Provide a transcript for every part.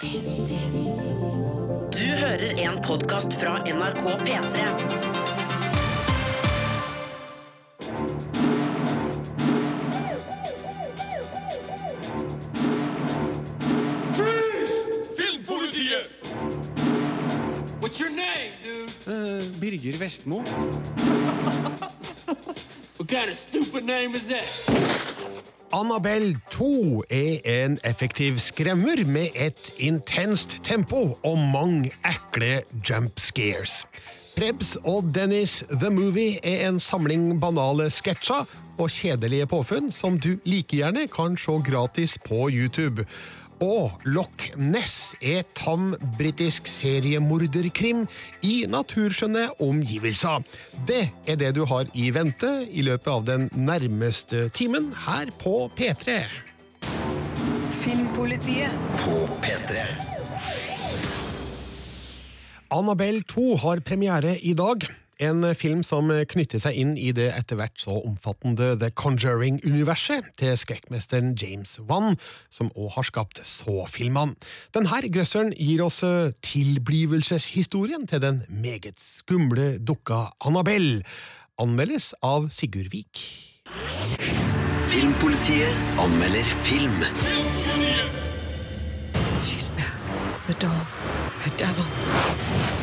Du hører en podkast fra NRK P3. Filmpolitiet! What's your name, dude? Birger Vestmo. What kind of stupid name is that? Annabelle 2 er en effektiv skremmer med et intenst tempo og mange ekle jump scares. Prebz og Dennis The Movie er en samling banale sketsjer og kjedelige påfunn som du like gjerne kan se gratis på YouTube. Og Loch Ness er tam britisk seriemorderkrim i naturskjønne omgivelser. Det er det du har i vente i løpet av den nærmeste timen her på P3. Filmpolitiet På P3. Annabelle 2 har premiere i dag. En film som knytter seg inn i det etter hvert så omfattende The Conjuring-universet til skrekkmesteren James Wan, som òg har skapt Så-filmene. Denne grøsseren gir oss eh, tilblivelseshistorien til den meget skumle dukka Annabelle. Anmeldes av Sigurd Vik. Filmpolitiet anmelder film. She's back. The doll. The devil.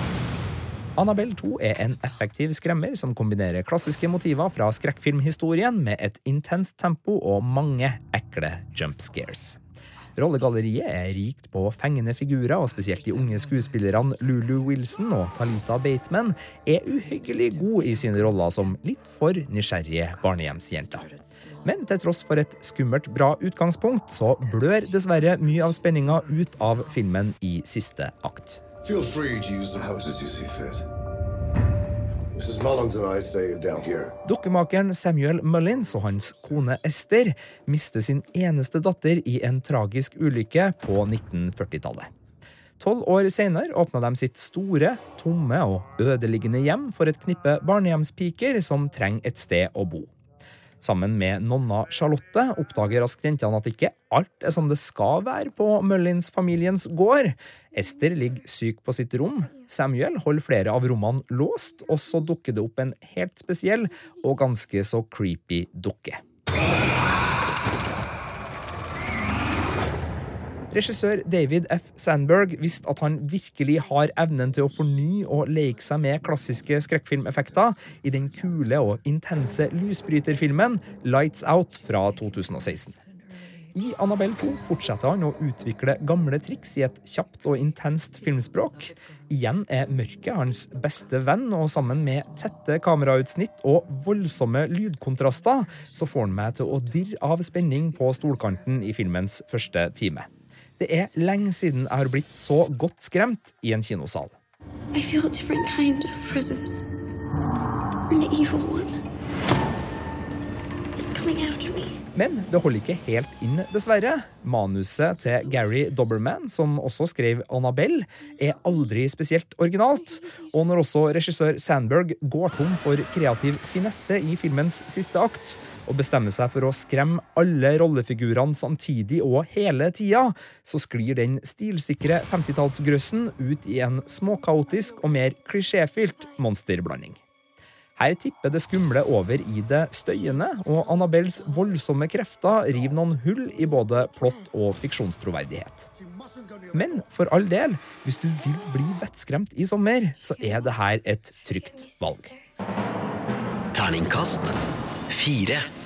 Annabelle 2 er en effektiv skremmer som kombinerer klassiske motiver fra skrekkfilmhistorien med et intenst tempo og mange ekle jump scares. Rollegalleriet er rikt på fengende figurer, og spesielt de unge skuespillerne Lulu Wilson og Talita Bateman er uhyggelig gode i sine roller som litt for nysgjerrige barnehjemsjenter. Men til tross for et skummelt bra utgangspunkt, så blør dessverre mye av spenninga ut av filmen i siste akt. Feel free to use the houses you see fit. Dukkemakeren Samuel Mullins og hans kone Esther mister sin eneste datter i en tragisk ulykke på 1940-tallet. Tolv år senere åpna de sitt store, tomme og ødeliggende hjem for et knippe barnehjemspiker som trenger et sted å bo. Sammen med nonna Charlotte oppdager raskt jentene at ikke alt er som det skal være på Mullins-familiens gård. Ester ligger syk på sitt rom. Samuel holder flere av rommene låst, og så dukker det opp en helt spesiell og ganske så creepy dukke. Regissør David F. Sandberg visste at han virkelig har evnen til å fornye og leke seg med klassiske skrekkfilmeffekter i den kule og intense lysbryterfilmen Lights Out fra 2016. I Annabelle 2 fortsetter han å utvikle gamle triks i et kjapt og intenst filmspråk. Igjen er mørket hans beste venn, og sammen med tette kamerautsnitt og voldsomme lydkontraster, så får han meg til å dirre av spenning på stolkanten i filmens første time. Det er lenge siden jeg har blitt så godt skremt i en kinosal. I feel different kind of presence. An evil one. It's coming after me. Men det holder ikke helt inn, dessverre. Manuset til Gary Doberman, som også skrev Annabelle, er aldri spesielt originalt. Og når også regissør Sandberg går tom for kreativ finesse i filmens siste akt, og bestemmer seg for å skremme alle rollefigurene samtidig og hele tida, så sklir den stilsikre 50-tallsgrøssen ut i en småkaotisk og mer klisjéfylt monsterblanding. Her tipper det skumle over i det støyende, og Annabelles voldsomme krefter river noen hull i både plott og fiksjonstroverdighet. Men for all del, hvis du vil bli vettskremt i sommer, så er det her et trygt valg. Terningkast fire.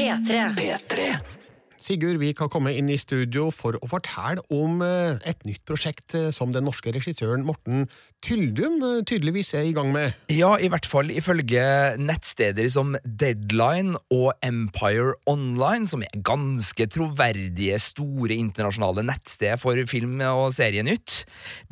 P3. P3. Sigurd Vik har kommet inn i studio for å fortelle om eh, et nytt prosjekt eh, som den norske regissøren Morten Tyldum eh, tydeligvis er i gang med. Ja, i hvert fall ifølge nettsteder som Deadline og Empire Online, som er ganske troverdige, store internasjonale nettsteder for film- og serienytt.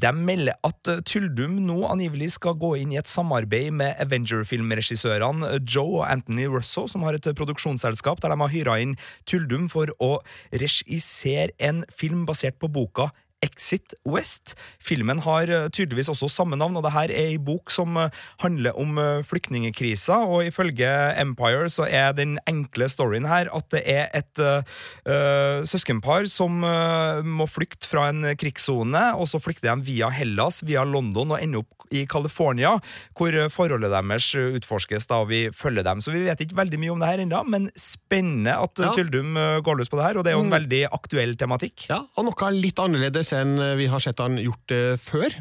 De melder at Tyldum nå angivelig skal gå inn i et samarbeid med Avenger-filmregissørene Joe og Anthony Russo, som har et produksjonsselskap der de har hyra inn Tyldum for å regissere en film basert på boka Exit West. Filmen har eh, tydeligvis også samme navn, og det her er ei bok som eh, handler om eh, flyktningkrisa, og ifølge Empire så er den enkle storyen her at det er et eh, søskenpar som uh, må flykte fra en krigssone, og så flykter de via Hellas, via London, og ender opp i California, hvor forholdet deres utforskes da, vi følger dem. Så vi vet ikke veldig mye om det her ennå, men spennende at Ja. Tyldum går løs på det her, og det er jo en Mm. veldig aktuell tematikk. Ja, og noe litt annerledes enn vi har sett han gjort det før.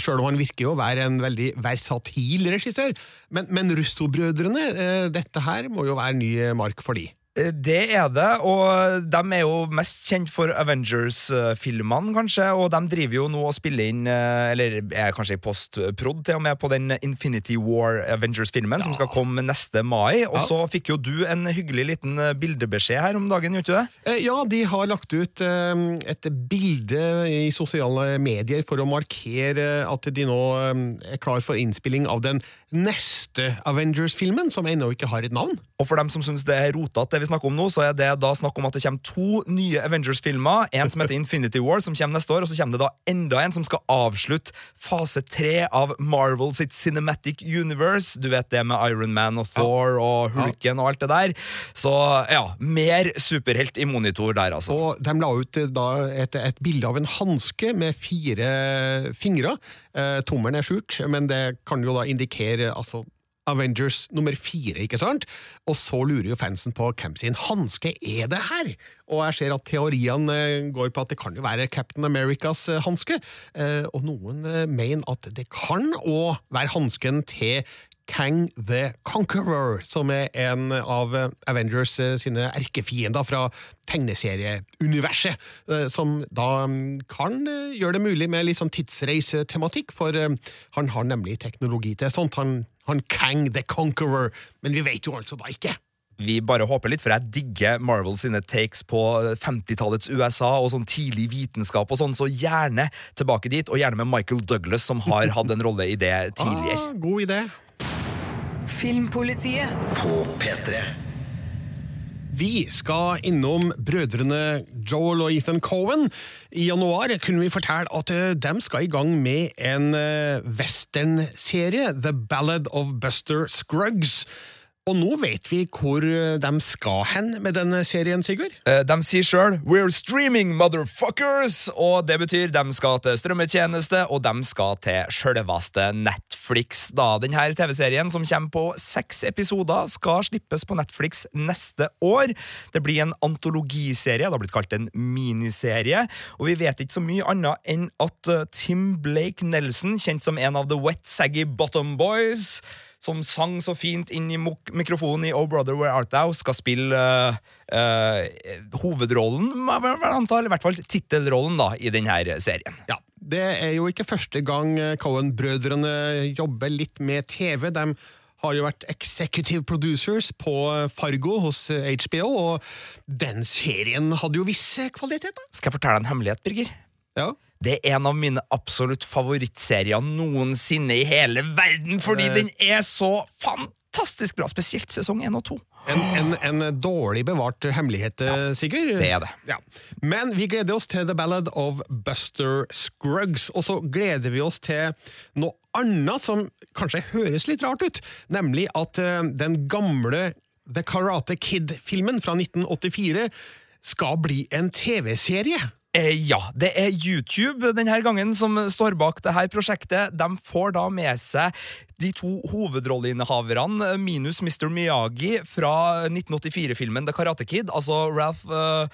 Sjøl om han virker jo å være en veldig versatil regissør. Men, men Russo-brødrene, eh, dette her må jo være ny mark for de. Eh, Det er det, og de er jo mest kjent for Avengers-filmene, kanskje, og de driver jo nå og spiller inn, eh, eller er kanskje i post-prod til og med, på den Infinity War Avengers-filmen, som skal komme neste mai. Og Ja. så fikk jo du en hyggelig liten eh, bildebeskjed her om dagen, gjorde du det? Ja, de har lagt ut et bilde i sosiale medier for å markere at de nå er klar for innspilling av den neste Avengers-filmen, som ennå ikke har et navn. Og for dem som syns det er rotete, vi snakker om nå, så er det da snakk om at det kommer to nye Avengers-filmer. En som heter Infinity War, som kommer neste år, og så kommer det da enda en som skal avslutte fase tre av Marvel sitt Cinematic Universe. Du vet det med Iron Man og Thor og Hulken og alt det der. Så ja, mer superhelt i monitor der, altså. Og de la ut eh, da et, et bilde av en hanske med fire fingre. Eh, tommelen er skjult, men det kan jo da indikere altså Avengers nummer fire, ikke sant? Og så lurer jo fansen på hvem sin hanske er det her? Og jeg ser at teoriene eh, går på at det kan jo være Captain Americas eh, hanske, eh, og noen mener at det kan òg være hansken til Kang the Conqueror, som er en av Avengers sine erkefiender fra tegneserieuniverset, som da mm, kan gjøre det mulig med litt sånn tidsreisetematikk, for han har nemlig teknologi til sånt, han, han Kang the Conqueror, men vi vet jo altså da ikke. Vi bare håper litt, for jeg digger Marvel sine takes på 50-tallets USA og sånn tidlig vitenskap og sånn, så gjerne tilbake dit, og gjerne med Michael Douglas, som har hatt en rolle i det tidligere. Ah, god idé. Filmpolitiet. På P3. Vi skal innom brødrene Joel og Ethan Cohen. I januar kunne vi fortelle at eh, de skal i gang med en eh, westernserie, The Ballad of Buster Scruggs. Og nå vet vi hvor eh, de skal hen med den serien, Sigurd. Eh, De sier sjøl 'We're streaming, motherfuckers', og det betyr de skal til strømmetjeneste, og de skal til sjølveste Netflix. Da Denne TV-serien, som kommer på seks episoder, skal slippes på Netflix neste år. Det blir en antologiserie, det har blitt kalt en miniserie, og vi vet ikke så mye annet enn at eh, Tim Blake Nelson, kjent som en av The Wet Saggy Bottom Boys, som sang så fint inn i mikrofonen i Oh Brother Where Art Thou, skal spille uh, uh, hovedrollen, må jeg vel anta, eller i hvert fall tittelrollen da, i denne serien. Ja, Det er jo ikke første gang eh, Cohen-brødrene jobber litt med TV. De har jo vært executive producers på Fargo hos HBO, og den serien hadde jo visse kvaliteter. Skal jeg fortelle deg en hemmelighet, Birger? Ja. Det er en av mine absolutt favorittserier noensinne i hele verden, fordi Eh. den er så fantastisk bra, spesielt sesong 1 og 2. En, en, en dårlig bevart hemmelighet, ja, Sigurd. det er det. Ja. Men vi gleder oss til The Ballad of Buster Scruggs, og så gleder vi oss til noe annet som kanskje høres litt rart ut, nemlig at eh, den gamle The Karate Kid-filmen fra 1984 skal bli en TV-serie. Eh, ja, det er YouTube denne gangen som står bak dette prosjektet. De får da med seg de to hovedrolleinnehaverne, minus Mr. Miyagi fra 1984-filmen The Karate Kid, altså Ralph uh,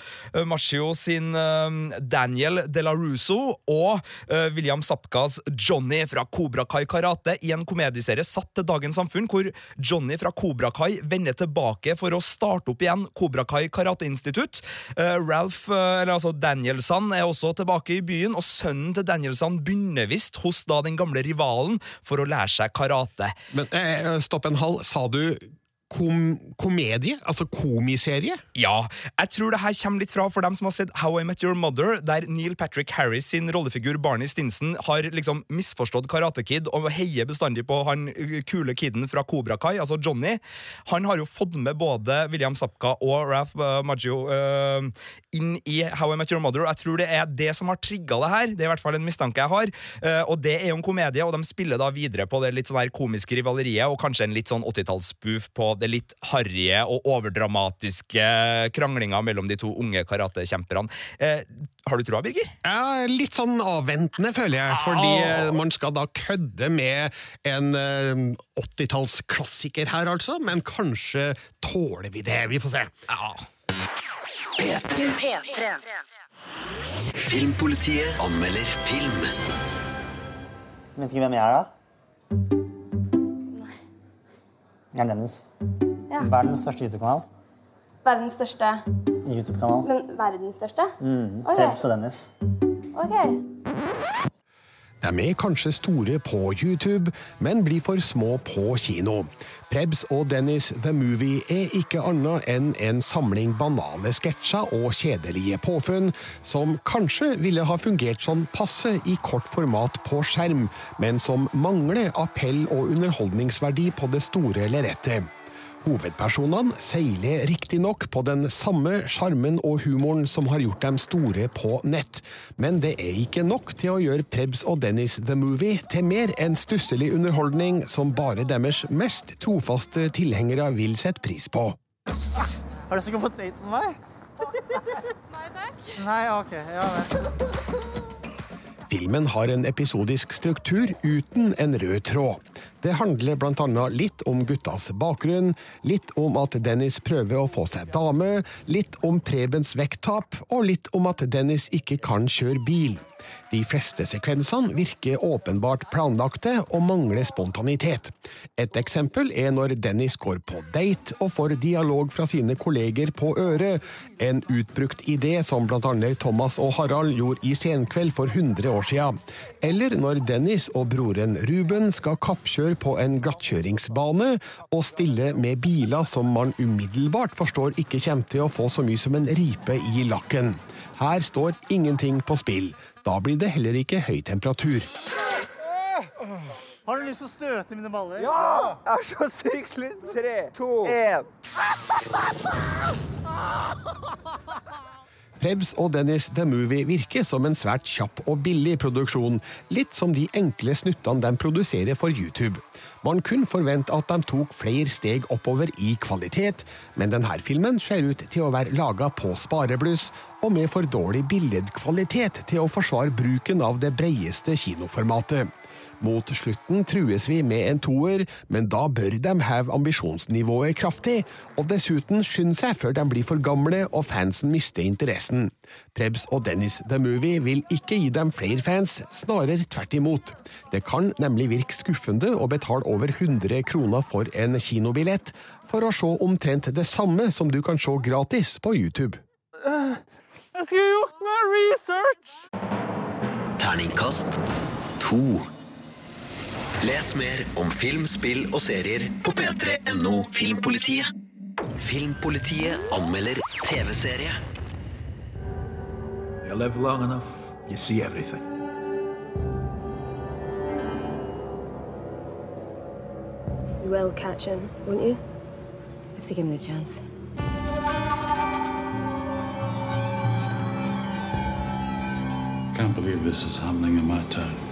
Macchio sin uh, Daniel De La Russo, og uh, William Sapkas Johnny fra Cobra Kai Karate i en komedieserie satt til dagens samfunn, hvor Johnny fra Cobra Kai vender tilbake for å starte opp igjen Cobra Kai Karateinstitutt. Uh, Ralph, eh, eller altså Danielson, er også tilbake i byen, og sønnen til Danielson begynner visst hos da den gamle rivalen for å lære seg karate. Men eh, stopp en halv, sa du kom komedie? Altså komiserie? Ja, jeg tror det her kommer litt fra for dem som har sett How I Met Your Mother, der Neil Patrick Harris sin rollefigur Barney Stinson har liksom misforstått Karate Kid og heier bestandig på han kule kiden fra Cobra Kai, altså Johnny. Han har jo fått med både William Sapka og Ralph uh, Maggio uh, inn i How I Met Your Mother, jeg tror det er det som har trigga det her. Det er i hvert fall en mistanke jeg har. Uh, og det er jo en komedie, og de spiller da videre på det litt sånn her komiske rivaleriet, og kanskje en litt sånn 80-tallsspoof på det litt harrige og overdramatiske kranglinga mellom de to unge karatekjemperne. Eh, har du troa, Birger? Ja, Litt sånn avventende, føler jeg, fordi eh, man skal da kødde med en eh, 80-tallsklassiker her, altså, men kanskje tåler vi det? Vi får se. P3. Filmpolitiet anmelder film. Vet ikke hvem jeg er, da? Er Dennis. Ja. Verdens største YouTube-kanal. Verdens største YouTube-kanal. Men verdens største? Mm. Okay. Prebz og Dennis. Ok. De er kanskje store på YouTube, men blir for små på kino. Prebz og Dennis The Movie er ikke annet enn en samling banale sketsjer og kjedelige påfunn, som kanskje ville ha fungert sånn passe i kort format på skjerm, men som mangler appell og underholdningsverdi på det store lerretet. Hovedpersonene seiler riktignok på den samme sjarmen og humoren som har gjort dem store på nett, men det er ikke nok til å gjøre Prebz og Dennis The Movie til mer enn stusselig underholdning som bare deres mest trofaste tilhengere vil sette pris på. Har du lyst til å gå på date med meg? Nei takk. Nei, ok. Ja vel. Filmen har en episodisk struktur uten en rød tråd. Det handler annet litt om guttas bakgrunn, litt om at Dennis prøver å få seg dame, litt om Prebens vekttap, og litt om at Dennis ikke kan kjøre bil. De fleste sekvensene virker åpenbart planlagte og mangler spontanitet. Et eksempel er når Dennis går på date og får dialog fra sine kolleger på øret, en utbrukt idé som annet Thomas og Harald gjorde i Senkveld for 100 år siden. Eller når Dennis og broren Ruben skal kappkjøre på en glattkjøringsbane og stille med biler som man umiddelbart forstår ikke kommer til å få så mye som en ripe i lakken. Her står ingenting på spill. Da blir det heller ikke høy temperatur. Har du lyst til å støte mine baller? Ja! Jeg er så sykt lyst. Tre, to, én. Prebz og Dennis The Movie virker som en svært kjapp og billig produksjon, litt som de enkle snuttene de produserer for YouTube. Man kunne forvente at de tok flere steg oppover i kvalitet, men denne filmen ser ut til å være laga på sparebluss, og med for dårlig billedkvalitet til å forsvare bruken av det breieste kinoformatet. Mot slutten trues vi med en toer, men da bør de heve ambisjonsnivået kraftig, og dessuten skynde seg før de blir for gamle og fansen mister interessen. Prebz og Dennis The Movie vil ikke gi dem flere fans, snarere tvert imot. Det kan nemlig virke skuffende å betale over 100 kroner for en kinobillett, for å se omtrent det samme som du kan se gratis på YouTube. Jeg skulle gjort meg research! Terningkast to. Les mer om film, spill og serier på p3.no Filmpolitiet. Filmpolitiet anmelder TV-serie. You live long enough, you see everything. You will catch him, won't you? If they give me the chance. Can't believe this is happening in my town.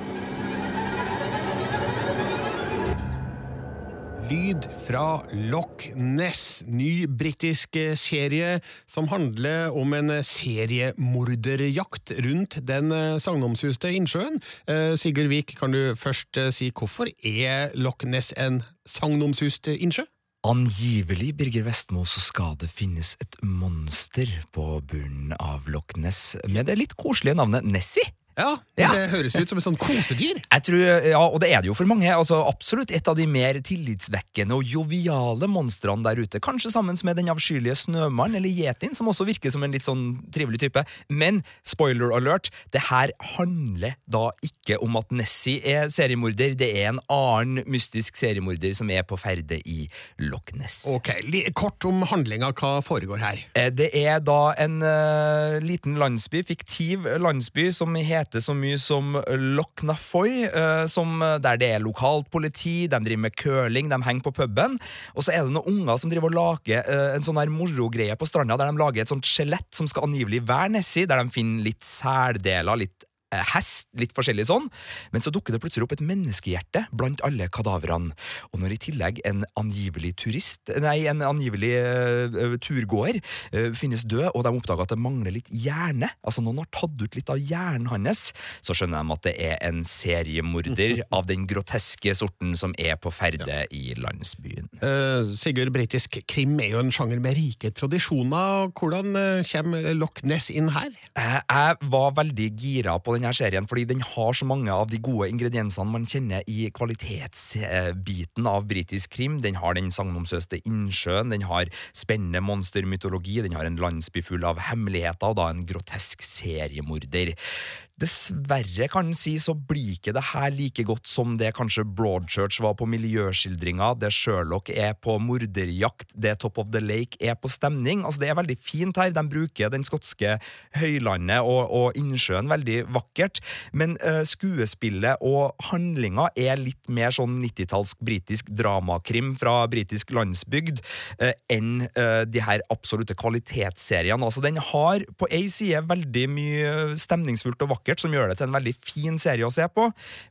Lyd fra Loch Ness, ny britisk serie som handler om en seriemorderjakt rundt den sagnomsuste innsjøen. Eh, Sigurd Vik, kan du først eh, si hvorfor er Loch Ness en sagnomsust innsjø? Angivelig, Birger Vestmo, så skal det finnes et monster på bunnen av Loch Ness med det litt koselige navnet Nessie. Ja, Ja. Det høres ut som et sånn kosedyr. Jeg tror, ja, og det er det jo for mange. altså Absolutt et av de mer tillitsvekkende og joviale monstrene der ute. Kanskje sammen med den avskyelige Snømannen eller Yetien, som også virker som en litt sånn trivelig type. Men spoiler alert, det her handler da ikke om at Nessie er seriemorder. Det er en annen mystisk seriemorder som er på ferde i Loch Ness. Ok, Kort om handlinga. Hva foregår her? Eh, Det er da en uh, liten landsby, fiktiv landsby, som heter så mye som Loch Nafoy, eh, som, der det er lokalt politi, de driver med curling, de henger på puben, og så er det noen unger som driver og lager eh, en sånn her morogreie på stranda, der de lager et sånt skjelett som skal angivelig være Nessie, der de finner litt særdeler, litt eh, hest, litt forskjellig sånn, men så dukker det plutselig opp et menneskehjerte blant alle kadavrene, og når i tillegg en angivelig turist, nei, en angivelig uh, turgåer uh, finnes død, og de oppdager at det mangler litt hjerne, altså noen har tatt ut litt av hjernen hans, så skjønner de at det er en seriemorder av den groteske sorten som er på ferde i landsbyen. Uh, Sigurd, britisk krim er jo en sjanger med rike tradisjoner. Hvordan eh, kommer Loch Ness inn her? Eh, Jeg var veldig gira på denne serien, fordi den har så mange av de gode ingrediensene man kjenner i kvalitetsbiten av britisk krim. Den har den sagnomsøste innsjøen, den har spennende monstermytologi, den har en landsby full av hemmeligheter, og da en grotesk seriemorder. Dessverre, kan en si, så blir ikke det her like godt som det kanskje Broadchurch var på miljøskildringa, det Sherlock er på morderjakt, det Top of the Lake er på stemning. Altså, det er veldig fint her. De bruker den skotske høylandet og, og innsjøen veldig vakkert, men uh, skuespillet og handlinga er litt mer sånn 90-tallsk britisk dramakrim fra britisk landsbygd uh, enn uh, de her absolutte kvalitetsseriene. Altså, den har på ei side veldig mye stemningsfullt og vakkert, som gjør det til en veldig fin serie å se på,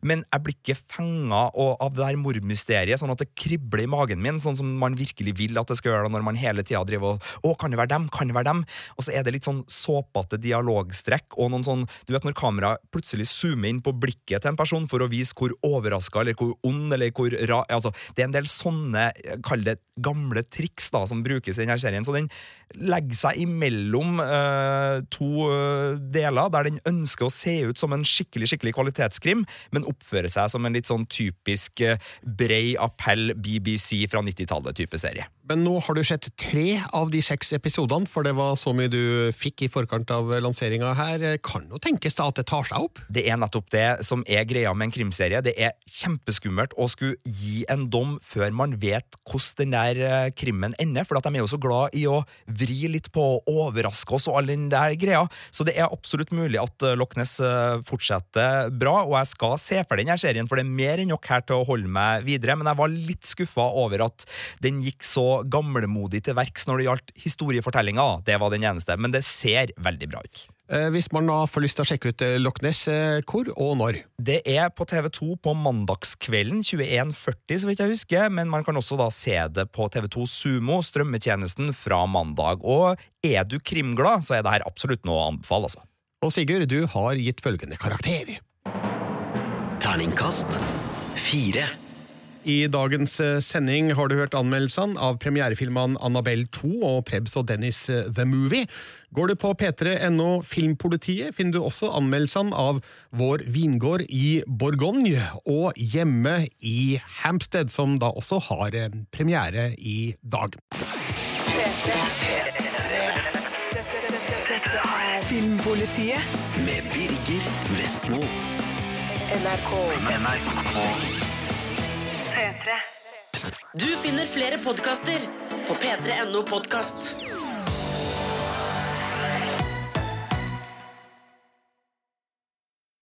men jeg blir ikke fenga av det der mordmysteriet, sånn at det kribler i magen min, sånn som man virkelig vil at det skal gjøre det når man hele tida driver og Å, kan det være dem? Kan det være dem? Og så er det litt sånn såpete dialogstrekk og noen sånn Du vet når kameraet plutselig zoomer inn på blikket til en person for å vise hvor overraska eller hvor ond eller hvor ra... Altså, det er en del sånne, kall det gamle triks, da, som brukes i denne serien. Så den legger seg imellom uh, to eh, deler, der den ønsker å se ut som en skikkelig skikkelig kvalitetskrim, men oppfører seg som en litt sånn typisk eh, brei appell BBC fra 90-tallet-type serie. Men nå har du sett tre av de seks episodene, for det var så mye du fikk i forkant av lanseringa her. Kan jo tenkes da at det tar seg opp? Det er nettopp det som er greia med en krimserie. Det er kjempeskummelt å skulle gi en dom før man vet hvordan den der eh, krimmen ender, for de er jo så glad i å vri litt på å overraske oss og all den der greia. Så det er absolutt mulig at eh, Loch Ness eh, fortsetter bra, og jeg skal se for denne serien, for det er mer enn nok her til å holde meg videre, men jeg var litt skuffa over at den gikk så gamlemodig til verks når det gjaldt historiefortellinga. Det var den eneste, men det ser veldig bra ut. Eh, Hvis man da får lyst til å sjekke ut eh, Loch Ness, hvor og når? Det er på TV2 på mandagskvelden 21.40, så vidt jeg husker, men man kan også da se det på TV2 Sumo, strømmetjenesten, fra mandag. Og er du krimglad, så er det her absolutt noe å anbefale, altså. Og Sigurd, du har gitt følgende karakter. Terningkast fire. I dagens eh, sending har du hørt anmeldelsene av premierefilmene Annabelle 2 og Prebz og Dennis eh, The Movie. Går du på p3.no Filmpolitiet, finner du også anmeldelsene av Vår vingård i Bourgogne og Hjemme i Hampstead, som da også har eh, premiere i dag. Filmpolitiet Med Birger Vestmo. NRK. NRK. P3. Du finner flere podkaster på p3.no podkast.